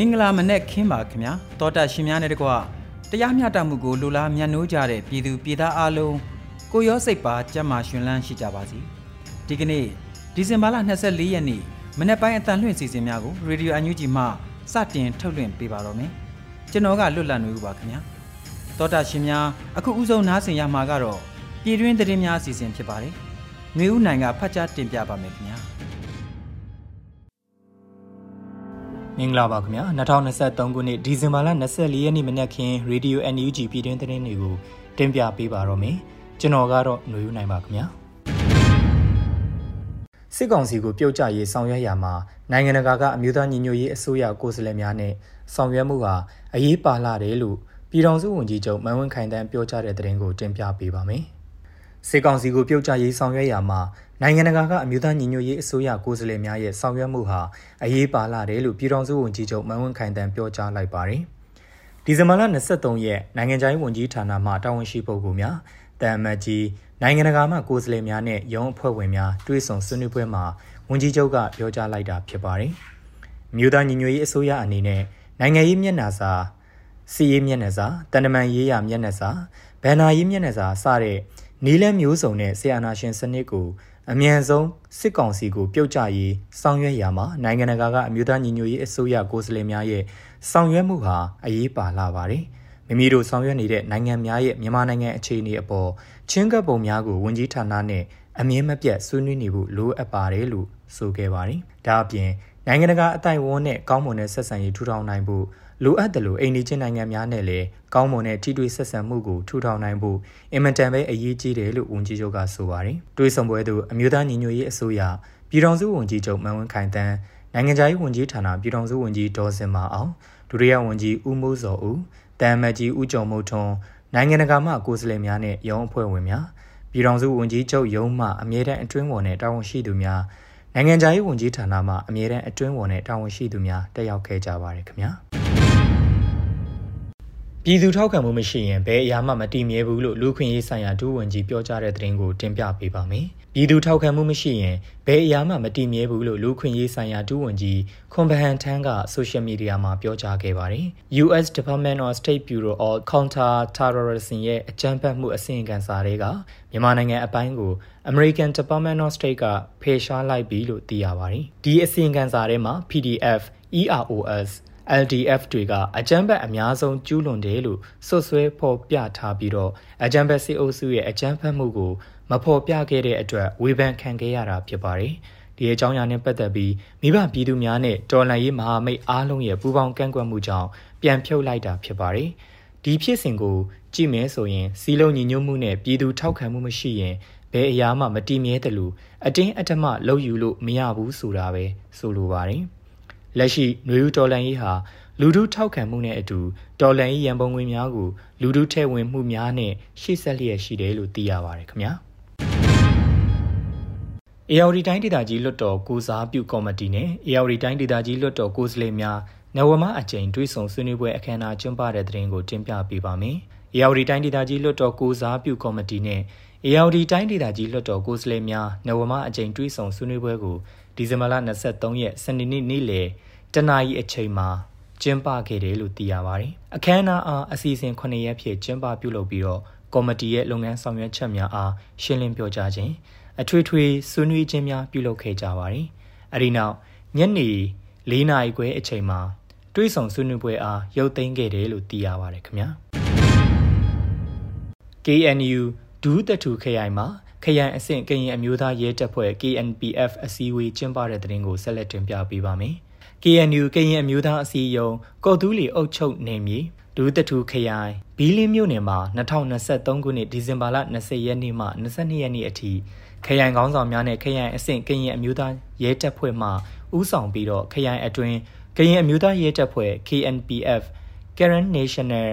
မင်္ဂလာမနက်ခင်းပါခင်ဗျာတောတာရှင်များနဲ့တကွတရားမျှတမှုကိုလူလားမြတ်နိုးကြတဲ့ပြည်သူပြည်သားအလုံးကိုရောစိတ်ပါကြမ်းမာရှင်လန်းရှိကြပါစီဒီကနေ့ဒီဇင်ဘာလ24ရက်နေ့မနေ့ပိုင်းအတန်လွှင့်စီစဉ်များကိုရေဒီယိုအန်ယူဂျီမှစတင်ထုတ်လွှင့်ပေးပါတော့မယ်ကျွန်တော်ကလွတ်လပ်နေဦးပါခင်ဗျာတောတာရှင်များအခုဥဆုံးနားဆင်ရမှာကတော့ပြည်တွင်းသတင်းများအစီအစဉ်ဖြစ်ပါတယ်မျိုးဦးနိုင်ကဖတ်ကြားတင်ပြပါမယ်ခင်ဗျာ မင်္ဂလာပါခင်ဗျာ2023ခုနှစ်ဒီဇင်ဘာလ24ရက်နေ့မနက်ခင်း Radio NUG ပြည်တွင်းသတင်းတွေကိုတင်ပြပေးပါတော့မယ်ကျွန်တော်ကတော့ຫນွေဦးနိုင်ပါခင်ဗျာစစ်ကောင်စီကိုပြုတ်ကျရေးဆောင်ရွက်ရမှာနိုင်ငံတကာကအမျိုးသားညီညွတ်ရေးအစိုးရကိုယ်စားလှယ်များနဲ့ဆောင်ရွက်မှုဟာအရေးပါလာတယ်လို့ပြည်ထောင်စုဝန်ကြီးချုပ်မန်ဝင်းခိုင်တန်းပြောကြားတဲ့သတင်းကိုတင်ပြပေးပါမယ်စစ်ကောင်စီကိုပြုတ်ကျရေးဆောင်ရွက်ရမှာ နိုင်ငံတကာကအမျိုးသားညီညွတ်ရေးအစိုးရကိုယ်စားလှယ်များရဲ့ဆောင်ရွက်မှုဟာအရေးပါလာတယ်လို့ပြည်ထောင်စုဝန်ကြီးချုပ်မန်ဝင်းခိုင်တန်းပြောကြားလိုက်ပါတယ်။ဒီဇင်ဘာလ23ရက်နိုင်ငံခြားရေးဝန်ကြီးဌာနမှတာဝန်ရှိပုဂ္ဂိုလ်များတန်မတ်ကြီးနိုင်ငံတကာမှကိုယ်စားလှယ်များနဲ့ရုံးအဖွဲ့ဝင်များတွေ့ဆုံဆွေးနွေးပွဲမှာဝန်ကြီးချုပ်ကပြောကြားလိုက်တာဖြစ်ပါတယ်။မြို့သားညီညွတ်ရေးအစိုးရအနေနဲ့နိုင်ငံရေးမျက်နှာစာစီရေးမျက်နှာစာတန်တမန်ရေးရာမျက်နှာစာဘန်နာရေးမျက်နှာစာစတဲ့နီးလန်းမျိုးစုံနဲ့ဆီယနာရှင်စနစ်ကို အမြန်ဆုံးစစ်ကောင်စီကိုပြုတ်ကျရေးဆောင်ရွက်ရမှာနိုင်ငံတကာကအမျိုးသားညီညွတ်ရေးအစိုးရကိုယ်စားလှယ်များရဲ့ဆောင်ရွက်မှုဟာအရေးပါလာပါတယ်။မိမိတို့ဆောင်ရွက်နေတဲ့နိုင်ငံများရဲ့မြန်မာနိုင်ငံအခြေအနေအပေါ်ချင်းကပ်ပုံများကိုဝန်ကြီးဌာနနဲ့အမြင့်မပြတ်ဆွေးနွေးနေဖို့လိုအပ်ပါတယ်လို့ဆိုခဲ့ပါတယ်။ဒါအပြင် နိုင်ငံတကာအတိုင်ဝန်းနဲ့ကောင်းမွန်တဲ့ဆက်ဆံရေးထူထောင်နိုင်ဖို့လိုအပ်တယ်လို့အိန္ဒိချင်းနိုင်ငံများနဲ့လည်းကောင်းမွန်တဲ့ထိတွေ့ဆက်ဆံမှုကိုထူထောင်နိုင်ဖို့အင်မတန်ပဲအရေးကြီးတယ်လို့ဝန်ကြီးချုပ်ကဆိုပါတယ်။တွေးဆောင်ပွဲသို့အမျိုးသားညီညွတ်ရေးအစိုးရပြည်ထောင်စုဝန်ကြီးချုပ်မန်ဝင်းခိုင်တန်းနိုင်ငံခြားရေးဝန်ကြီးဌာနပြည်ထောင်စုဝန်ကြီးဒေါ်စင်မာအောင်ဒုတိယဝန်ကြီးဦးမိုးစောဦးတမ်မတ်ကြီးဦးကျော်မိုးထွန်းနိုင်ငံတကာမှကိုယ်စားလှယ်များနဲ့ရုံးအဖွဲ့ဝင်များပြည်ထောင်စုဝန်ကြီးချုပ်ရုံးမှအမြဲတမ်းအတွင်းဝန်နဲ့တာဝန်ရှိသူများ နိုင်ငံခြားရေးဝန်ကြီးဌာနမှအမြဲတမ်းအတွင်းဝန်နဲ့တာဝန်ရှိသူများတက်ရောက်ခဲ့ကြပါတယ်ခင်ဗျာ။ပြည်သူထောက်ခံမှုမရှိရင်ဘယ်အရာမှမတည်မြဲဘူးလို့လူခွင့်ရေးဆိုင်ရာဒုဝန်ကြီးပြောကြားတဲ့သတင်းကိုတင်ပြပေးပါမယ်။ပြည်သူထောက်ခံမှုမရှိရင်ဘယ်အရာမှမတည်မြဲဘူးလို့လူခွင့်ရေးဆိုင်ရာဒုဝန်ကြီးခွန်ဘဟန်ထန်းကဆိုရှယ်မီဒီယာမှာပြောကြားခဲ့ပါတယ်။ US Department of State Bureau of Counter Terrorism ရဲ့အကြမ်းဖက်မှုအစီရင်ခံစာတွေကမြန်မာနိုင်ငံအပိုင်းကို American Department of State ကဖေရှားလိုက်ပြီလို့သိရပါတယ်။ဒီအစီရင်ခံစာထဲမှာ PDF, EROS LDF တွေကအကြမ်းဖက်အများဆုံးကျူးလွန်တယ်လို့စွပ်စွဲဖော်ပြထားပြီးတော့အကြမ်းဖက်စစ်အုပ်စုရဲ့အကြမ်းဖက်မှုကိုမဖော်ပြခဲ့တဲ့အတွက်ဝေဖန်ခံခဲ့ရတာဖြစ်ပါတယ်။ဒီအကြောင်းအရာနဲ့ပတ်သက်ပြီးမိဘပြည်သူများနဲ့တော်လှန်ရေးမဟာမိတ်အားလုံးရဲ့ပူးပေါင်းကန့်ကွက်မှုကြောင့်ပြန်ဖြုတ်လိုက်တာဖြစ်ပါတယ်။ဒီဖြစ်စဉ်ကိုကြည့်မယ်ဆိုရင်စီလုံးညီညွတ်မှုနဲ့ပြည်သူထောက်ခံမှုမရှိရင် ဘယ်အရာမှမတည်မြဲတယ်လို့အတင်းအဓမ္မလုပ်ယူလို့မရဘူးဆိုတာပဲဆိုလိုပါတယ်။လက်ရှိຫນွေဦးတော်လန်ရေးဟာလူထုထောက်ခံမှုနဲ့အတူတော်လန်ရေးရန်ပုံငွေများကိုလူထုထဲဝင်မှုများနဲ့ရှေ့ဆက်လျက်ရှိတယ်လို့သိရပါတယ်ခင်ဗျာ။ AR တိုင်းဒေသကြီးလွတ်တော်ကိုစားပြုကော်မတီနဲ့ AR တိုင်းဒေသကြီးလွတ်တော်ကိုယ်စားလှယ်များနဝမအကြိမ်တွဲဆုံဆွေးနွေးပွဲအခမ်းအနားကျင်းပတဲ့တဲ့ရင်ကိုတင်ပြပေးပါမယ်။ AR တိုင်းဒေသကြီးလွတ်တော်ကိုစားပြုကော်မတီနဲ့ AR တိုင်းဒေသကြီးလွတ်တော်ကိုယ်စားလှယ်များနဝမအကြိမ်တွဲဆုံဆွေးနွေးပွဲကိုဒီဇင်ဘာလ23ရက်စနေနေ့နေ့လယ်တနာရီအချိန်မှာကျင်းပခဲ့တယ်လို့သိရပါတယ်။အခမ်းအနားအားအစီအစဉ်9ရက်ဖြည့်ကျင်းပပြုလုပ်ပြီးတော့ကော်မတီရဲ့လုပ်ငန်းဆောင်ရွက်ချက်များအားရှင်းလင်းပြောကြားခြင်းအထွေထွေဆွေးနွေးခြင်းများပြုလုပ်ခဲ့ကြပါတယ်။အဲဒီနောက်ညနေ၄နာရီခွဲအချိန်မှာတွေးဆောင်ဆွေးနွေးပွဲအားရုပ်သိမ်းခဲ့တယ်လို့သိရပါတယ်ခင်ဗျာ။ KNU ဒူးတထူခရိုင်မှာခရိုင်အဆင့်ကရင်အမျိုးသားရဲတပ်ဖွဲ့ KNPF အစည်းအဝေးကျင်းပတဲ့တဲ့တင်ကိုဆက်လက်တင်ပြပေးပါမယ်။ KNU ကရင်အမျိုးသားအစည်းအရုံးကော်တူးလီအုပ်ချုပ်နယ်မြေဒူးတထူခရိုင်ဘီလင်းမြို့နယ်မှာ2023ခုနှစ်ဒီဇင်ဘာလ20ရက်နေ့မှ22ရက်နေ့အထိခရိုင်ကောင်းဆောင်များနဲ့ခရိုင်အဆင့်ကရင်အမျိုးသားရဲတပ်ဖွဲ့မှဦးဆောင်ပြီးတော့ခရိုင်အတွင်းကရင်အမျိုးသားရဲတပ်ဖွဲ့ KNPF Karen National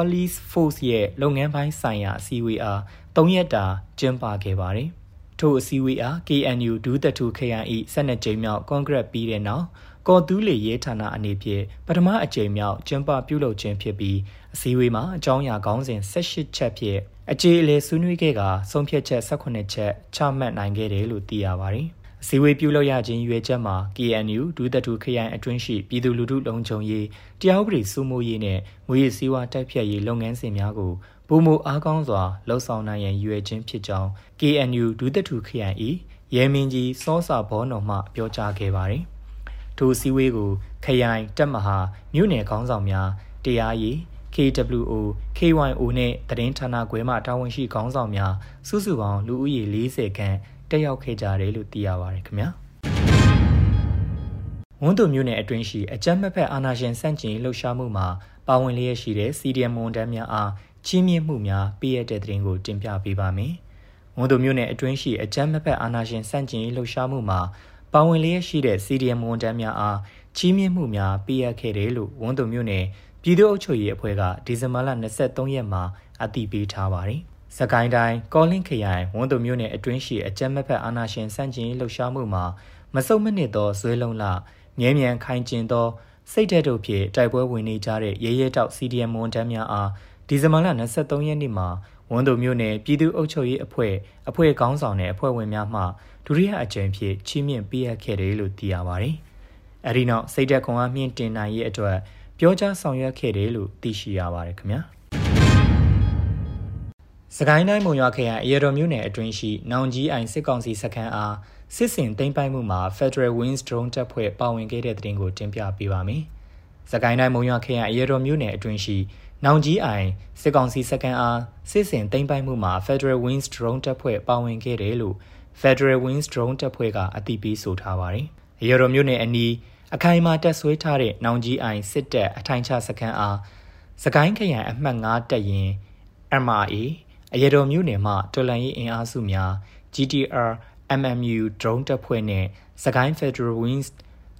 Police Force ရဲ့လုပ်ငန်းပိုင်းဆိုင်ရာအစည်းအဝေးအား၃ရက်တာကျင်းပခဲ့ပါတယ်။ထို့အစည်းအဝေးအား KNU ဒူးတထူ KNE 12ကြိမ်မြောက်ကွန်ဂရက်ပြီးတဲ့နောက်ကော်တူးလေရဲဌာနအနေဖြင့်ပထမအကြိမ်မြောက်ကျင်းပပြုလုပ်ခြင်းဖြစ်ပြီးအစည်းအဝေးမှာအကြောင်းအရာခေါင်းစဉ်18ချက်ဖြင့်အခြေအလေဆွေးနွေးခဲ့ကဆုံးဖြတ်ချက်18ချက်ချမှတ်နိုင်ခဲ့တယ်လို့သိရပါတယ်။ အစည်းအဝေးပြုလုပ်ရခြင်းရွေချက်မှာ KNU ဒူးတတူခရိုင်အတွင်းရှိပြည်သူလူထုလုံခြုံရေးတရားဥပဒေစိုးမိုးရေးနဲ့ငွေရည်စည်းဝါးတိုက်ဖြတ်ရေးလုပ်ငန်းစဉ်များကိုပုံမအားကောင်းစွာလှုပ်ဆောင်နိုင်ရန်ရွေခြင်းဖြစ်ကြောင်း KNU ဒူးတတူခရိုင်၏ရဲမင်းကြီးစောစာဘောတော်မှပြောကြားခဲ့ပါတယ်။ထိုစည်းဝေးကိုခရိုင်တက်မဟာမြို့နယ်ခေါင်းဆောင်များတရားရေး KWO KYO နဲ့သတင်းဌာနခွဲမှတာဝန်ရှိခေါင်းဆောင်များစုစုပေါင်းလူဦးရေ40ခန့် တက်ရောက်ခဲ့ကြတယ်လို့သိရပါတယ်ခင်ဗျာဝန်းတုမျိုးနယ်အတွင်းရှိအကြမ်းမဖက်အာဏာရှင်စန့်ကျင်လှုပ်ရှားမှုမှာပါဝင်လျက်ရှိတဲ့ CDM ဝန်ထမ်းများအားချီးမြှင့်မှုများပေးရတဲ့တဲ့ရင်ကိုတင်ပြပေးပါမယ်။ဝန်တုမျိုးနယ်အတွင်းရှိအကြမ်းမဖက်အာဏာရှင်စန့်ကျင်လှုပ်ရှားမှုမှာပါဝင်လျက်ရှိတဲ့ CDM ဝန်ထမ်းများအားချီးမြှင့်မှုများပေးရခဲ့တယ်လို့ဝန်တုမျိုးနယ်ပြည်သူ့အုပ်ချုပ်ရေးအဖွဲ့ကဒီဇင်ဘာလ23ရက်မှာအတည်ပြုထားပါတယ်။ စကိုင်းတိုင်းကောလင်းခရိုင်ဝန်တုမြို့နယ်အတွင်းရှိအကြမ်းမဖက်အာဏာရှင်စန့်ကျင်လှုပ်ရှားမှုမှာမစုံမနစ်သောဇွဲလုံးလမြဲမြံခိုင်ကျင်သောစိတ်ဓာတ်တို့ဖြင့်တိုက်ပွဲဝင်နေကြတဲ့ရဲရဲတောက် CDM ဝန်ထမ်းများအားဒီဇင်ဘာလ23ရက်နေ့မှာဝန်တုမြို့နယ်ပြည်သူ့အုပ်ချုပ်ရေးအဖွဲ့အဖွဲ့ခေါင်းဆောင်တဲ့အဖွဲ့ဝင်များမှဒုတိယအကြိမ်ဖြစ်ချီးမြှင့်ပေးအပ်ခဲ့တယ်လို့သိရပါတယ်။အဲဒီနောက်စိတ်ဓာတ်ခွန်အားမြင့်တင်နိုင်ရေးအတွက်ပြောကြားဆောင်ရွက်ခဲ့တယ်လို့သိရှိရပါတယ်ခင်ဗျာ စကိုင်းတိုင်းမုံရွာခရိုင်အရတော်မြို့နယ်အတွင်းရှိနောင်ကြီးအိုင်စစ်ကောင်စီစခန်းအားစစ်စင်သိမ်းပိုက်မှုမှာ Federal Wings Drone တပ်ဖွဲ့ပါဝင်ခဲ့တဲ့တဲ့တင်ကိုတင်ပြပေးပါမယ်။စကိုင်းတိုင်းမုံရွာခရိုင်အရတော်မြို့နယ်အတွင်းရှိနောင်ကြီးအိုင်စစ်ကောင်စီစခန်းအားစစ်စင်သိမ်းပိုက်မှုမှာ Federal Wings Drone တပ်ဖွဲ့ပါဝင်ခဲ့တယ်လို့ Federal Wings Drone တပ်ဖွဲ့ကအသိပေးဆိုထားပါတယ်။အရတော်မြို့နယ်အနီးအခိုင်အမာတက်ဆွဲထားတဲ့နောင်ကြီးအိုင်စစ်တပ်အထိုင်ချစခန်းအားစကိုင်းခရိုင်အမှတ်9တပ်ရင် MRA အရတော်မြို့နယ်မှတော်လန်ရေးအင်အားစုများ GTR MMU drone တပ်ဖွဲ့နဲ့စကိုင်း Federal Wings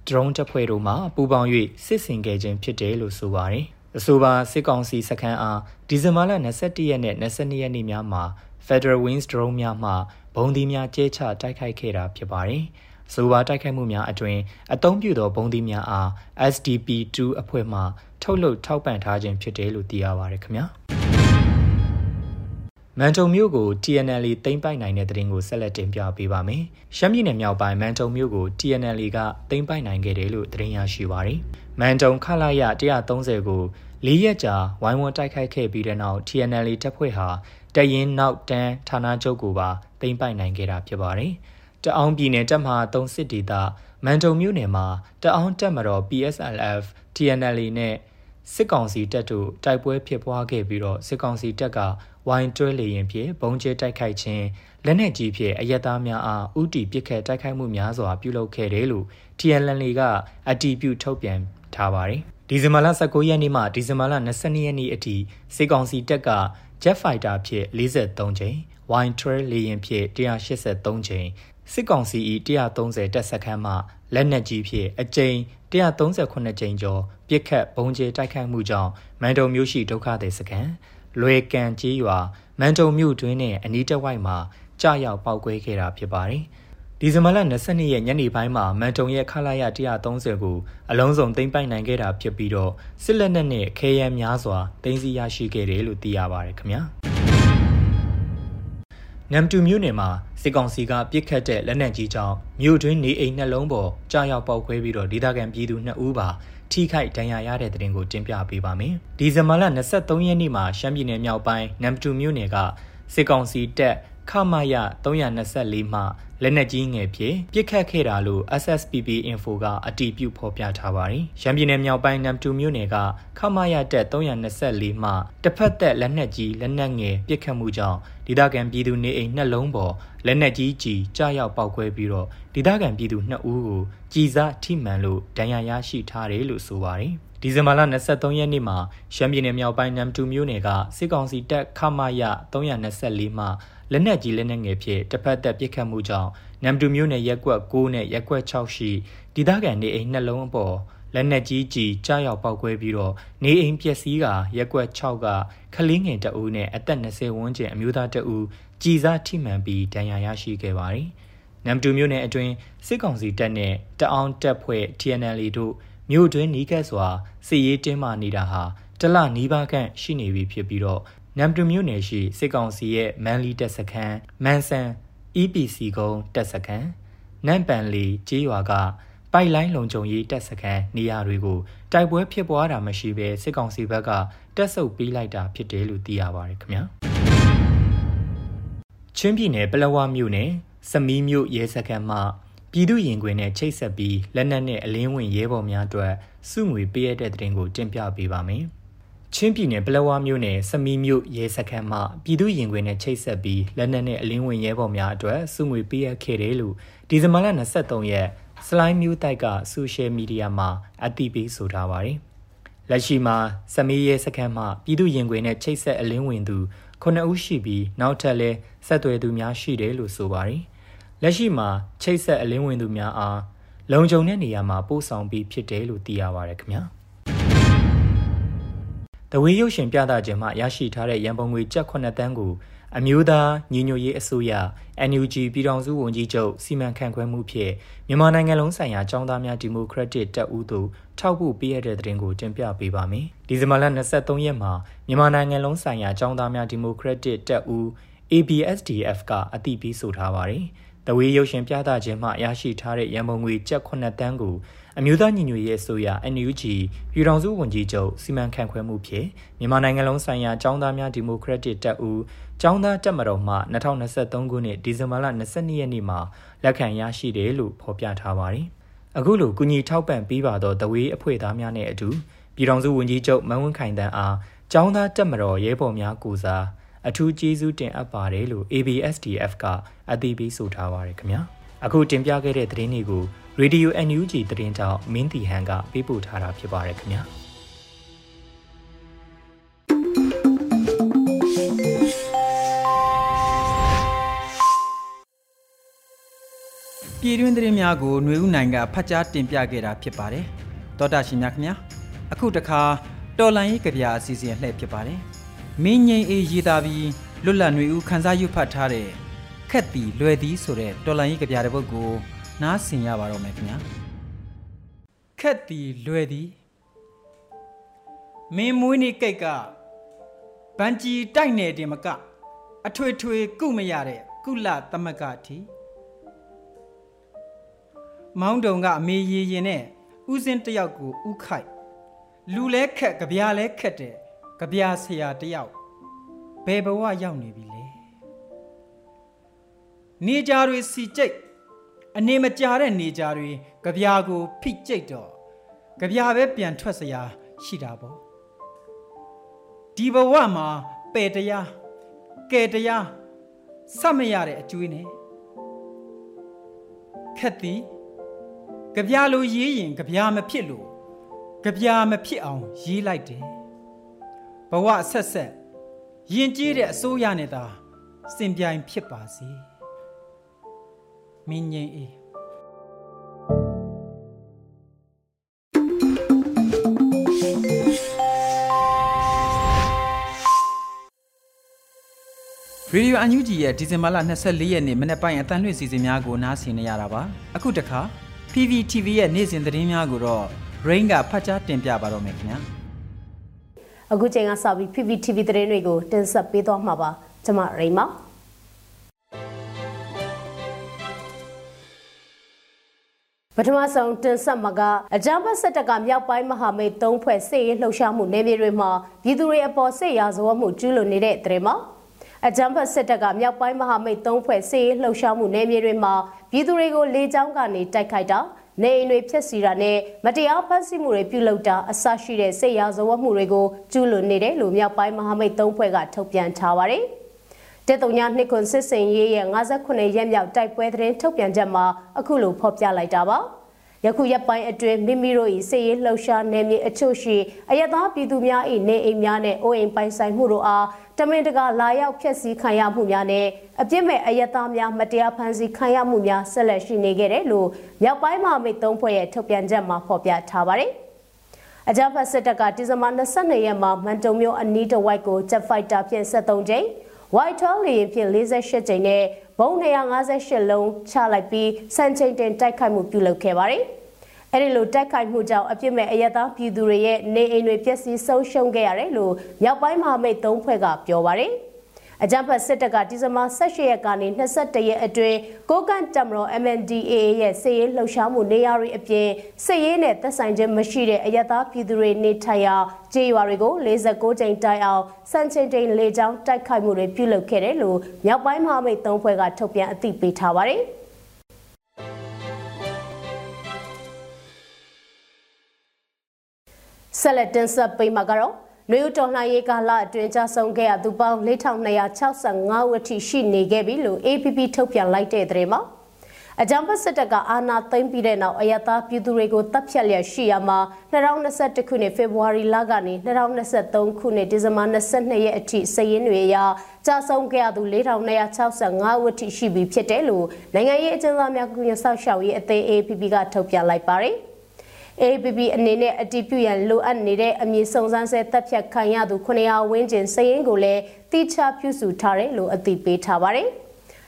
drone တပ်ဖွဲ့တို့မှပူးပေါင်း၍စစ်ဆင်ခဲ့ခြင်းဖြစ်တယ်လို့ဆိုပါတယ်။အဆိုပါစစ်ကောင်စီစခန်းအားဒီဇင်ဘာလ22ရက်နဲ့22ရက်နေ့များမှာ Federal Wings drone များမှဘုံဒီများကျဲချတိုက်ခိုက်ခဲ့တာဖြစ်ပါတယ်။ဆိုပါတိုက်ခိုက်မှုများအတွင်အသုံးပြုသောဘုံသီးများအား SDP2 အဖွဲ့မှထုတ်လုပ်ထောက်ပံ့ထားခြင်းဖြစ်တယ်လို့သိရပါတယ်ခင်ဗျာ မန်တုံမြို့ကို TNL သိမ်းပိုက်နိုင်တဲ့တရင်ကိုဆက်လက်တင်ပြပေးပါမယ်။ရှမ်းပြည်နယ်မြောက်ပိုင်းမန်တုံမြို့ကို TNL ကသိမ်းပိုက်နိုင်ခဲ့တယ်လို့သတင်းရရှိပါရယ်။မန်တုံခလာရ130ကို၄ရက်ကြာဝိုင်းဝန်းတိုက်ခိုက်ခဲ့ပြီးတဲ့နောက် TNL တပ်ဖွဲ့ဟာတရင်နောက်တန်းဌာနချုပ်ကိုပါသိမ်းပိုက်နိုင်ခဲ့တာဖြစ်ပါတယ်။တအောင်းပြည်နယ်တပ်မဟာ3စစ်ဒေသမန်တုံမြို့နယ်မှာတအောင်းတပ်မတော် PSLF TNL နဲ့ စစ်ကောင်စီတပ်တို့တိုက်ပွဲဖြစ်ပွားခဲ့ပြီးတော့စစ်ကောင်စီတပ်ကဝိုင်းတွဲလေရင်ဖြင့်ဘုံကျဲတိုက်ခိုက်ခြင်းလက်နက်ကြီးဖြင့်အရက်သားများအားဥတီပစ်ခတ်တိုက်ခိုက်မှုများစွာပြုလုပ်ခဲ့တယ်လို့ TNL ကအတည်ပြုထုတ်ပြန်ထားပါတယ်။ဒီဇင်ဘာလ19ရက်နေ့မှဒီဇင်ဘာလ22ရက်နေ့အထိစစ်ကောင်စီတပ်က Jet Fighter ဖြင့်43ကြိမ် Wine Trail လေယာဉ်ဖြင့်183ကြိမ်စစ်ကောင်စီ၏130တပ်စခန်းမှလက်နက်ကြီးဖြင့်အကြိမ်138ကြိမ်ကျော် ပြစ်ခတ်ပုံကျဲတိုက်ခိုက်မှုကြောင့်မန်တုံမြို့ရှိဒုက္ခသည်စခန်းလွယ်ကန်ကြီးရွာမန်တုံမြို့တွင်းနဲ့အနီးတစ်ဝိုက်မှာကြာရောက်ပောက်ကွဲခဲ့တာဖြစ်ပါတယ်။ဒီဇင်ဘာလ22ရက်ညနေပိုင်းမှာမန်တုံရဲ့ခလာရ130ကိုအလုံးစုံသိမ်းပိုက်နိုင်ခဲ့တာဖြစ်ပြီးတော့စစ်လက်နက်နဲ့ခဲယမ်းများစွာသိမ်းဆည်းရရှိခဲ့တယ်လို့သိရပါတယ်ခင်ဗျာ။နမ်တူမြို့နယ်မှာစစ်ကောင်စီကပြစ်ခတ်တဲ့လက်နက်ကြီးကြောင့်မြို့တွင်းနေအိမ်နှလုံးပေါ်ကြားရောက်ပေါက်ခွဲပြီးတော့ဒေသခံပြည်သူ2ဦးပါ ထိခိုက်ဒဏ်ရာရတဲ့တဲ့တင်ကိုတင်ပြပေးပါမယ်။ဒီဇင်ဘာလ23ရက်နေ့မှာရှမ်းပြည်နယ်မြောက်ပိုင်းနမ်တူမြို့နယ်ကစစ်ကောင်စီတပ်ခမရ324မှ လက်နက်ကြီးငယ်ဖြင့်ပစ်ခတ်ခဲ့တာလို့ SSPP Info ကအတည်ပြုဖော်ပြထားပါတယ်။ရန်ပြည်နယ်မြောက်ပိုင်းနမ်တူမြို့နယ်ကခမရတက်324မှတစ်ဖက်သက်လက်နက်ကြီးလက်နက်ငယ်ပစ်ခတ်မှုကြောင့်ဒေသခံပြည်သူနေအိမ်နှလုံးပေါ်လက်နက်ကြီးကြီးကြားရောက်ပောက်ကွဲပြီးတော့ဒေသခံပြည်သူ2ဦးကိုကြည်စားထိမှန်လို့ဒဏ်ရာရရှိထားတယ်လို့ဆိုပါတယ်။ဒီဇင်ဘာလ23ရက်နေ့မှာရှမ်းပြည်နယ်မြောက်ပိုင်းနမ်တူမြို့နယ်ကစစ်ကောင်စီတပ်ခမရ324မှ လက်နက်ကြီးလက်နက်ငယ်ဖြင့်တစ်ဖက်သက်ပစ်ခတ်မှုကြောင့်နမ်တူမြို့နယ်ရက်ကွက်6နဲ့ရက်ကွက်6ရှိဒေသခံနေအိမ်နှလုံးအပေါ်လက်နက်ကြီးကြီးကြားရောက်ပောက်ကွဲပြီးတော့နေအိမ်ပျက်စီးကရက်ကွက်6ကခလင်းငယ်တအူးနဲ့အသက်20ဝန်းကျင်အမျိုးသားတအူးကြည်စားထိမှန်ပြီးဒဏ်ရာရရှိခဲ့ပါတယ်။နမ်တူမြို့နယ်အတွင်းစစ်ကောင်စီတပ်နဲ့တအောင်းတပ်ဖွဲ့ TNL တို့မြို့တွင်းနီးကပ်စွာစစ်ရေးတင်းမာနေတာဟာတလနီးပါးခန့်ရှိနေပြီဖြစ်ပြီးတော့ နမ်တူမြို့နယ်ရှိစစ်ကောင်စီရဲ့မန်လီတပ်စခန်းမန်ဆန် EPC ကုန်းတပ်စခန်းနမ်ပန်လီကျေးရွာကပိုက်လိုင်းလုံခြုံရေးတပ်စခန်းနေရာတွေကိုတိုက်ပွဲဖြစ်ပွားတာမရှိဘဲစစ်ကောင်စီဘက်ကတက်ဆုပ်ပေးလိုက်တာဖြစ်တယ်လို့သိရပါတယ်ခင်ဗျာချင်းပြည်နယ်ပလောဝမြို့နယ်စမီးမြို့ရဲစခန်းမှပြည်သူရင်ခွင်နဲ့ချိတ်ဆက်ပြီးလက်နက်နဲ့အလင်းဝင်ရဲဘော်များအတွက်စုငွေပေးရတဲ့တဲ့တင်ကိုတင်ပြပေးပါမယ်။ ချင်းပြည်နယ်ပလောဝမြို့နယ်စမီမြို့ရဲစခန်းမှပြည်သူရင်ခွင်နဲ့ချိတ်ဆက်ပြီးလက်နက်နဲ့အလင်းဝင်ရဲဘော်များအတွက်စုငွေပေးအပ်ခဲ့တယ်လို့ဒီဇင်ဘာလ23ရက်စလိုင်းမျိုးတိုက်ကဆိုရှယ်မီဒီယာမှာအသိပေးဆိုထားပါတယ်။လက်ရှိမှာစမီရဲစခန်းမှပြည်သူရင်ခွင်နဲ့ချိတ်ဆက်အလင်းဝင်သူ9ဦးရှိပြီးနောက်ထပ်လည်းဆက်သွယ်သူများရှိတယ်လို့ဆိုပါတယ်။လက်ရှိမှာချိတ်ဆက်အလင်းဝင်သူများအားလုံခြုံတဲ့နေရာမှာပို့ဆောင်ပြီးဖြစ်တယ်လို့သိရပါတယ်ခင်ဗျာ။ တဝေးရုပ်ရှင်ပြသခြင်းမှရရှိထားတဲ့ရန်ပုံငွေကျပ်9တန်းကိုအမျိုးသားညီညွတ်ရေးအစိုးရ NUG ပြည်ထောင်စုဝန်ကြီးချုပ်စီမံခန့်ခွဲမှုဖြင့်မြန်မာနိုင်ငံလုံးဆိုင်ရာចောင်းသားများဒီမိုကရက်တစ်တပ်ဦးသို့ထောက်ပို့ပေးရတဲ့တဲ့တင်ကိုတင်ပြပေးပါမယ်။ဒီဇင်ဘာလ23ရက်မှာမြန်မာနိုင်ငံလုံးဆိုင်ရာចောင်းသားများဒီမိုကရက်တစ်တပ်ဦး ABSDF ကအသိပေးဆိုထားပါတယ်။တဝေးရုပ်ရှင်ပြသခြင်းမှရရှိထားတဲ့ရန်ပုံငွေကျပ်9တန်းကို အမျိုးသားညီညွတ်ရေးအစိုးရ NUG ပြည်ထောင်စုဝန်ကြီးချုပ်စီမံခန့်ခွဲမှုဖြင့်မြန်မာနိုင်ငံလုံးဆိုင်ရာចောင်းသားများဒီမိုကရက်တစ်တပ်ဦးចောင်းသားတပ်မတော်မှ2023ခုနှစ်ဒီဇင်ဘာလ22ရက်နေ့မှာလက်ခံရရှိတယ်လို့ဖော်ပြထားပါတယ်။အခုလိုကုညီထောက်ပံ့ပေးပါတော့တဝေးအဖွဲ့သားများနဲ့အတူပြည်ထောင်စုဝန်ကြီးချုပ်မန်းဝင်းခိုင်တန်းအားចောင်းသားတပ်မတော်ရဲဘော်များကိုစားအထူးကျေးဇူးတင်အပ်ပါတယ်လို့ ABSDF ကအသိပေးဆိုထားပါတယ်ခင်ဗျာ။အခုတင်ပြခဲ့တဲ့သတင်းတွေကို ရေဒီယို NUG သတင်းကြောင့်မင်းတီဟန်ကပေးပို့ထားတာဖြစ်ပါတယ်ခင်ဗျာပြည်တွင်းသတင်းများကိုຫນွေဦးနိုင်ကဖတ်ကြားတင်ပြခဲ့တာဖြစ်ပါတယ်တောတာရှင်များခင်ဗျာအခုတခါတော်လန်ရေးကြပြအစီအစဉ်လှည့်ဖြစ်ပါတယ်မင်းငိမ့်အေးရေးသားပြီးလွတ်လပ်ຫນွေဦးခန်းစားယူဖတ်ထားတဲ့ခက်တီလွယ်သည်ဆိုတဲ့တော်လန်ရေးကြပြတဲ့ပုဒ်ကို နားဆင်ရပါတော့မယ်ခင်ဗျာခက်တီလွယ်သည်မင်းမွေးနေကိတ်ကဗန်ကြီးတိုက်နေတယ်မကအထွေထွေကုမရတဲ့ကုလသမဂ္ဂအထိမောင်းတုံကအမေရည်ရင်နဲ့ဥစဉ်တယောက်ကိုဥခိုက်လူလဲခက်ကြပြားလဲခက်တဲ့ကြပြားဆရာတယောက်ဘယ်ဘဝရောက်နေပြီလဲနေကြတွေစီကြိတ် အနေမကြတဲ့နေကြတွေကြပြာကိုဖိကျိတ်တော့ကြပြာပဲပြန်ထွက်စရာရှိတာပေါ့ဒီဘဝမှာပယ်တရားကဲတရားစမရတဲ့အကျွေးနဲ့ခက်သည်ကြပြာလိုရေးရင်ကြပြာမဖြစ်လို့ကြပြာမဖြစ်အောင်ရေးလိုက်တယ်ဘဝဆက်ဆက်ယဉ်ကျေးတဲ့အစိုးရနဲ့သာစင်ပြိုင်ဖြစ်ပါစေ မင်းငိမ့်အေးရေဒီယိုအန်ယူဂျီရဲ့ဒီဇင်ဘာလ24ရက်နေ့မနေ့ပိုင်းအတန်လွင့်စီစဉ်များကိုနားဆင်နေရတာပါအခုတခါ PVTV ရဲ့နေ့စဉ်သတင်းများကိုတော့ Rain ကဖတ်ကြားတင်ပြပါတော့မယ်ခင်ဗျာအခုချိန်ကစပြီး PVTV သတင်းတွေကိုတင်ဆက်ပေးသွားမှာပါကျွန်မ Rain ပါပ ထမဆုံးတင်ဆက်မှာကအကြမ်းဖက်စစ်တပ်ကမြောက်ပိုင်းမဟာမိတ်၃ဖွဲ့စစ်ရေးလှုပ်ရှားမှုနယ်မြေတွေမှာပြည်သူတွေအပေါ်စစ်ရာဇဝတ်မှုကျူးလွန်နေတဲ့တဲ့မှာအကြမ်းဖက်စစ်တပ်ကမြောက်ပိုင်းမဟာမိတ်သုံးဖွဲ့စစ်ရေးလှုပ်ရှားမှုနယ်မြေတွေမှာပြည်သူတွေကိုလေကြောင်းကနေတိုက်ခိုက်တာနေအိမ်တွေဖျက်ဆီးတာနဲ့မတရားဖမ်းဆီးမှုတွေပြုလုပ်တာအဆရှိတဲ့စစ်ရာဇဝတ်မှုတွေကိုကျူးလွန်နေတယ်လို့မြောက်ပိုင်းမဟာမိတ်သုံးဖွဲ့ကထုတ်ပြန်ထားပါတယ်။ တေတုံညာနှစ်ခွန်စစ်စင်ရေးရဲ့58ရက်မြောက်တိုက်ပွဲသတင်းထုတ်ပြန်ချက်မှာအခုလိုဖော်ပြလိုက်တာပါ။ယခုရက်ပိုင်းအတွင်းမိမိတို့၏စစ်ရေးလှုပ်ရှားနယ်မြေအချို့ရှိအယက်သားပြည်သူများ၏နေအိမ်များနဲ့အိုးအိမ်ပိုင်ဆိုင်မှုတို့အားတမင်တကာလာရောက်ဖျက်ဆီးခံရမှုများနဲ့အပြစ်မဲ့အယက်သားများမတရားဖမ်းဆီးခံရမှုများဆက်လက်ရှိနေခဲ့တယ်လို့မြောက်ပိုင်းမှာမိတ်သုံးဖွဲ့ရဲ့ထုတ်ပြန်ချက်မှာဖော်ပြထားပါတယ်။အကြမ်းဖက်စစ်တပ်ကဒီဇင်ဘာ22ရက်မှာမန်တုံမြို့အနီးတစ်ဝိုက်ကိုဂျက်ဖိုက်တာဖြင့်73ကြိမ် White 12 လေယာဉ်ဖြင့်48ကြိမ်နဲ့ဘုံ258လုံးချလိုက်ပြီးစံချိန်တင်တိုက်ခိုက်မှုပြုလုပ်ခဲ့ပါတယ်။အဲဒီလိုတိုက်ခိုက်မှုကြောင့်အပြစ်မဲ့အယက်သားပြည်သူတွေရဲ့နေအိမ်တွေပျက်စီးဆုံးရှုံးခဲ့ရတယ်လို့မြောက်ပိုင်းမဟာမိတ်သုံးဖွဲ့ကပြောပါတယ်။ အကြမ်းဖက်စစ်တပ်ကဒီဇင်ဘာ18ရက်ကနေ22ရက်အတွင်းကိုကန့်တမတော် MNDAA ရဲ့စစ်ရေးလှုပ်ရှားမှုနေရာတွေအပြင်စစ်ရေးနဲ့သက်ဆိုင်ခြင်းမရှိတဲ့အယက်သားပြည်သူတွေနေထိုင်ရာကျေးရွာတွေကို46ကြိမ်တိုင်အောင်စံချိန်တိန်လေကြောင်းတိုက်ခိုက်မှုတွေပြုလုပ်ခဲ့တယ်လို့မြောက်ပိုင်းမဟာမိတ်သုံးဖွဲ့ကထုတ်ပြန်အသိပေးထားပါတယ်ဆက်လက်တင်ဆက်ပေးမှာကတော့ နွေဦးတော်လှန်ရေးကာလအတွင်းကြဆုံးခဲ့ရသူပေါင်း4265ဦးအထိရှိနေခဲ့ပြီလို့ APP ထုတ်ပြန်လိုက်တဲ့သတင်းမှာအကြံဖတ်စစ်တပ်ကအာဏာသိမ်းပြီးတဲ့နောက်အယတာပြည်သူတွေကိုတပ်ဖြတ်လျက်ရှိရမှာ2021ခုနှစ်ဖေဖော်ဝါရီလကနေ2023ခုနှစ်ဒီဇင်ဘာ22ရက်အထိစည်ရင်းတွေအရကြာဆုံးခဲ့ရသူ4265ဦးအထိရှိပြီဖြစ်တယ်လို့နိုင်ငံရေးအကျဉ်းသားများကုညဆောက်ရှောက်ရေးအသင်း APP ကထုတ်ပြန်လိုက်ပါတယ်။ AAPP အနေနဲ့အတည်ပြုရန်လိုအပ်နေတဲ့အမည်စုံစမ်းဆဲတပ်ဖြတ်ခံရသူ900ဝန်းကျင်စည်ရင်းကိုလည်းတိကျပြုစုထားတယ်လို့အသိပေးထားပါတယ်။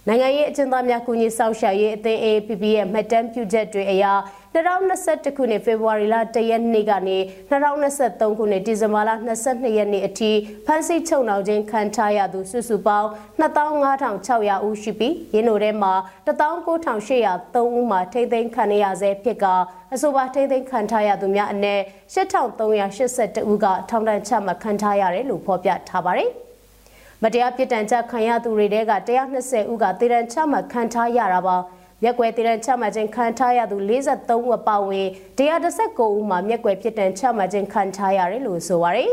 နိုင်ငံရေးအကျဉ်းသားများကူညီဆောင်ရှားရေးအသင်း AAPP ရဲ့မှတ်တမ်းပြုချက်တွေအရ2021ခုနှစ်ဖေဖော်ဝါရီလ1ရက်နေ့ကနေ2023ခုနှစ်ဒီဇင်ဘာလ22ရက်နေ့အထိဖမ်းဆီးချုပ်နှောင်ခြင်းခံထားရသူစုစုပေါင်း25,600ဦးရှိပြီးရင်းတို့ထဲမှာ19,803ဦးမှာထိမ့်သိမ်းခံရဆဲဖြစ်ကအဆိုပါထိမ့်သိမ်းခံထားရသူများအနက်8,382ဦးကထောင်ဒဏ်ချမှတ်ခံထားရတယ်လို့ဖော်ပြထားပါတယ်။ မတရားပြစ်ဒဏ်ချခံရသူတွေတဲက120ဦးကတည်တံချမှတ်ခံထားရတာပါ။မျက်ကွယ်တည်တံ့ချမှတ်ခြင်းခံထားရသူ43ဦးပါဝင်119ဦးမှာမျက်ကွယ်ဖြစ်တံ့ချမှတ်ခြင်းခံထားရတယ်လို့ဆိုပါရယ်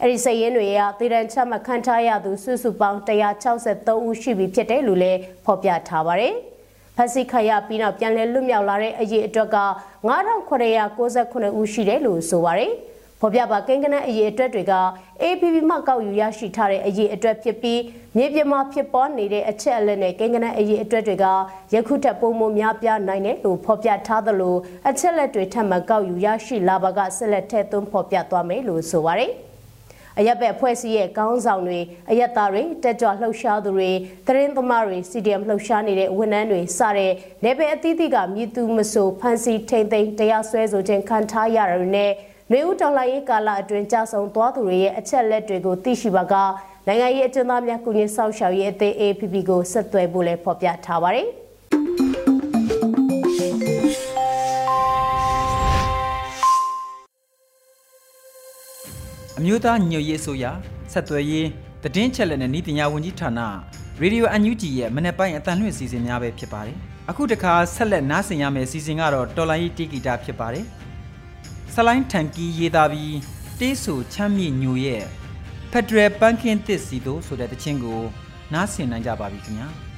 အဲ့ဒီစည်ရင်းတွေရတည်တံ့ချမှတ်ခံထားရသူစုစုပေါင်း163ဦးရှိပြီဖြစ်တယ်လို့လည်းဖော်ပြထားပါရယ်ဖက်စီခရပြီးနောက်ပြန်လည်လွတ်မြောက်လာတဲ့အရေးအတွက်က9969ဦးရှိတယ်လို့ဆိုပါရယ် ဖော်ပြပါကိန်းကနန်းအရေးအတွက်တွေက APP မှကောက်ယူရရှိထားတဲ့အရေးအတွက်ဖြစ်ပြီးမြေပြင်မှာဖြစ်ပေါ်နေတဲ့အချက်အလက်နဲ့ကိန်းကနန်းအရေးအတွက်တွေကယခုထက်ပိုမိုများပြားနိုင်တယ်လို့ဖော်ပြထားသလိုအချက်လက်တွေထပ်မံကောက်ယူရရှိလာပါကဆက်လက်ထည့်သွင်းဖော်ပြသွားမယ်လို့ဆိုပါတယ်အရက်ပဲအဖွဲ့အစည်းရဲ့ကောင်းဆောင်တွေအရက်သားတွေတက်ကြွလှုပ်ရှားသူတွေသတင်းသမားတွေ CDM လှုပ်ရှားနေတဲ့ဝန်ထမ်းတွေစတဲ့နေပယ်အသီးသီးကမြည်သူမဆိုဖန်စီထိန်သိမ်းတရားစွဲဆိုခြင်းခံထားရတဲ့နဲ့ နွေဦးတော်လှန်ရေးကာလအတွင်းကြာဆုံးသွားသူတွေရဲ့အချက်လက်တွေကိုသိရှိပါကနိုင်ငံရေးအကျဉ်းသားများကုညီဆောက်ရှောက်ရေးအသင်း APP ကိုဆက်သွယ်ဖို့လည်းဖော်ပြထားပါတယ်။အမျိုးသားညွတ်ရေးဆိုရာဆက်သွယ်ရေးတည်င်းချက်လက်နဲ့ဤပညာဝန်ကြီးဌာနရေဒီယိုအန်ယူဂျီရဲ့မနေ့ပိုင်းအတန်လွှင့်စီစဉ်များပဲဖြစ်ပါတယ်။အခုတခါဆက်လက်နားဆင်ရမယ့်စီစဉ်ကတော့တော်လိုင်းတီဂီတာဖြစ်ပါတယ်။ ဆလိုင်းထန်ကီရေးသားပြီးတေးဆူချမ်းမြေညိုရဲ့ဖက်ဒရယ်ပန်းခင်းတစ်စီတို့ဆိုတဲ့တခြင်းကိုနားဆင်နိုင်ကြပါပြီခင်ဗျာ။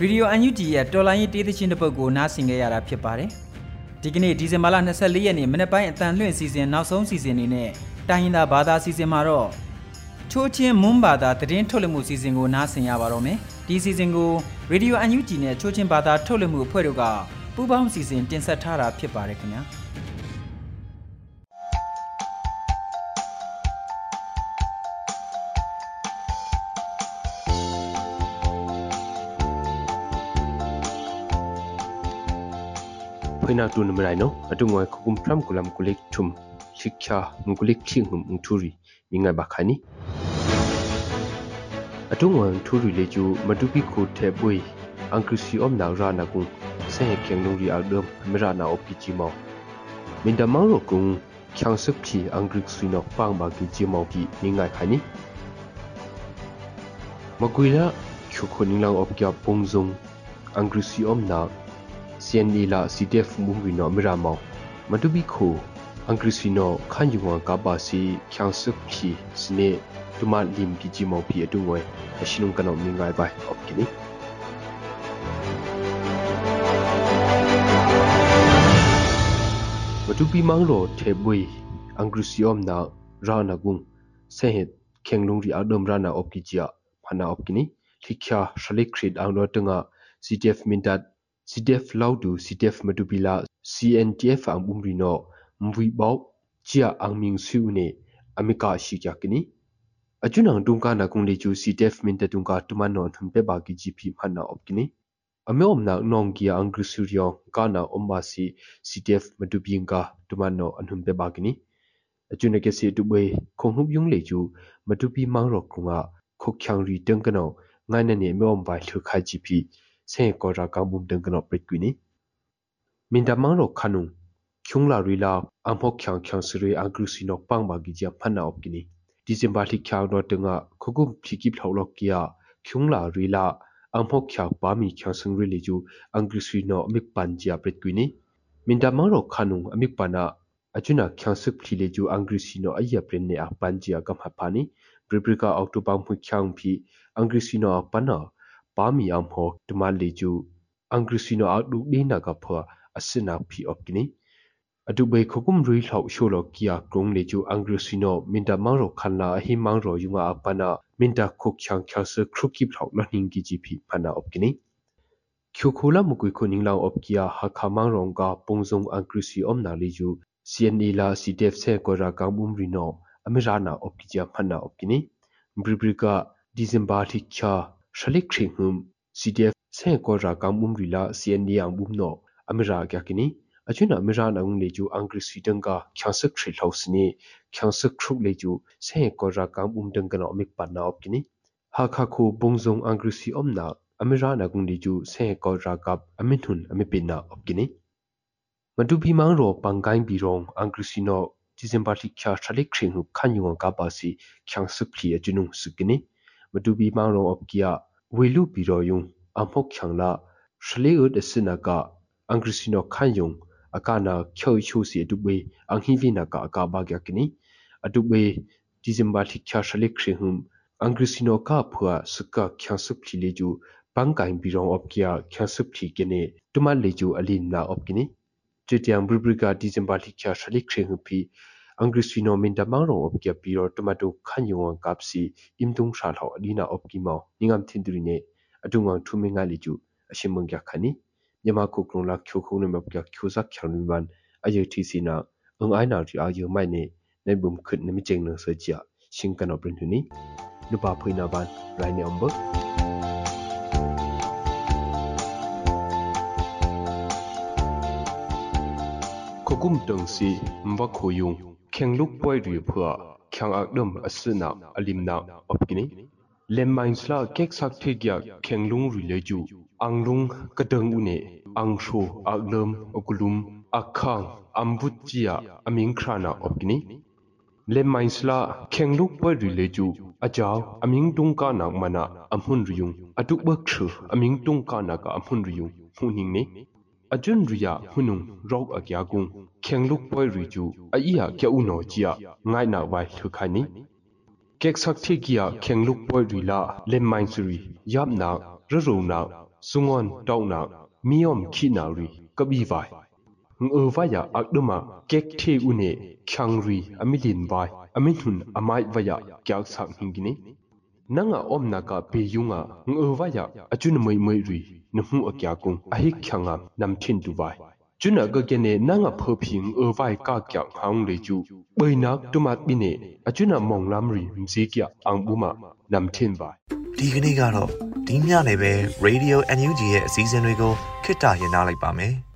ရေဒီယို UNG ရဲ့တော်လိုင်းရေးတေးသချင်းတစ်ပုဒ်ကိုနားဆင်ခဲ့ရတာဖြစ်ပါတယ်ဒီကနေ့ဒီဇင်ဘာလ24ရက်နေ့မနေ့ပိုင်းအတန်လွှင့်စီစဉ်နောက်ဆုံးစီစဉ်နေနဲ့တိုင်းရင်းသားဘာသာစီစဉ်မှာတော့ချိုးချင်းမွန်းဘာသာသတင်းထုတ်လွှင့်မှုစီစဉ်ကိုနားဆင်ရပါတော့မယ်ဒီစီစဉ်ကိုရေဒီယို UNG နဲ့ချိုးချင်းဘာသာထုတ်လွှင့်မှုအဖွဲ့တို့ကပူးပေါင်းစီစဉ်တင်ဆက်ထားတာဖြစ်ပါတယ်ခင်ဗျာ khoina tu namrai no atungoi khukum pram kulam kulik thum shiksha ngulik thingum ngthuri mingai bakhani atungoi ngthuri leju matupi khu thepui angkrisi om na ra na kung se kyang nung ri album mera na op ki chimo mindamang ro kung kyang sup ki angrik suino pang ba ki chimo ki mingai khani makuila khukhoning lang op kya pungzung angkrisi om na sian ni la ctf mu ri no mera mo madupi khu အင်္ဂရိစီနို ခန်ယူဝကဘာစီချန်ဆုခီစနေတူမလင်ကီဂျီမောဖီအတူငွေအရှိလုံကနောမင်းငိုင်ပိုင်အော့ကီနီမတူပီမန်းရောထေဘွေအင်္ဂရိစီယမ်နာရာနာဂုံဆေဟက်ခေငလုံရီအ ဒမ်ရာနာအော့ကီဂျီယာဖနာအော့ကီနီလိခ ्या ရှလိခရစ်အောင်တော့တငါ CTF မင်တတ် CTF လောက်ဒူ CTF မတူပီလာ CNTF အံဘုံရီနော mvui bau chia angming siu ne amika shi kya kini achunang tungka na kung le chu ctf min ta tungka tuman non thum pe ba ki gp phanna op kini ame om na nong kia angri suryo ka na omba si ctf matu binga tuman no anhum pe ba kini achuna ke se tu bwe khong hup yung le chu matu pi mang ro kunga khok khyang ri teng kano ngai na ne me om ba thu khai gp se ko ra ka bum teng kano prik kwini min da mang ro khanung kyungla rila amphok khyang khyang sri agrusi nok pang ba gi ja phana op kini december thi khyang ro tunga khugum phiki phlawlok kia kyungla rila amphok khyang pa mi khyang sung ri le ju agrusi no mik pan ja pret kwini minda mang ro khanung amik pana achuna khyang suk phli le ju agrusi no ayya pren ne a pan ja kam ha phani priprika octo pang phu khyang phi agrusi no pana pa mi amho tuma le ju agrusi no a du ni na ka phwa asina phi op kini adu bai khokum rui hlau sholo kia krong le chu angru sino minta mangro khanla hi mangro yunga apana minta khok chang khasa khruki hlau la ning gi ji phi phana opkini khyo khola mukui kho ning lao opkia ha khamang rong ka pongzong angru si om na li ju cne la ctf se ko ra ka bum ri no amira na opki ja phana opkini bribrika december thi kha shalik khring hum ctf se ko ra ka bum ri la cne ang bum no amira kya kini achuna miran ang le ju angri sweden ka khyansak thri hlaus ni khyansak thruk le ju se ko ra kam um dang kana omik pan na op kini ha kha khu bongzong angri si om na amira na gung le ju se ko ra kap amin hun ami pin na op kini madu bi mang ro pangai bi rong angri si no december li kya thalik khring hu khan yu ka ba si khyansak phli achunu sukini madu bi mang ro op kia welu bi ro yung amhok khyangla shle ud asina ka angri si no khan yung akana khoi chu si dubwe anghi vina ka aka ba gya kini adubwe december thi kya shalik khri hum angrisino ka phua suka khya sup thi le ju pangkai birong op kya khya sup thi kene tuma le ju alin na op kini chetiang bribrika december thi kya shalik khri hum phi angrisino min da mang rong op kya piro tomato khanyong kapsi imtung sha thaw adina op ki ma ningam thinduri ne adungwang thuminga le ju ashimang kya khani Myanmar ko krong la kyo khong ne map kya kyo sak khyang ni ban a ye thi si na ang ai na ri a ye mai ne ne bum khut ne mi cheng na sa chia shin kan op rin ni nu pa phoi na ban rai ne om ba ko kum tang si mwa kho yung kheng luk poi ri phua khyang ak dum asna alim na op kini lem main sla kek sak thi gya kheng lung ri le ju anglung kadang une angsho aglum okulum akhang ambutchia aming khrana opkini le mainsla khengluk pa rileju ajaw aming tungka na mana amhun riyung atuk bakhru aming tungka na ka amhun riyung huning ne ajun riya hunung rok agya gung khengluk pa riju aiya kya uno chia ngai na wai thukhani kek sak thi kia khengluk pa rila le mainsri yap na raro na sungon tauna miom khinari kabi vai ngơ vaya akduma kek the une khyangri amilin vai aminhun amai vaya kyak sang hingini nanga omna ka pe yunga ngơ vaya achun moi moi ri nhu akya kung ahi khyanga namthin tu vai chuna ga kene nanga phoping ơ vai ka kya hang le chu bainak tumat bine achuna monglam ri msi kya angbuma namthin vai ဒီကနေ့ကတော့ဒီညနေပဲ Radio NUG ရဲ့အစည်းအဝေးတွေကိုခਿੱတရနာလိုက်ပါမယ်။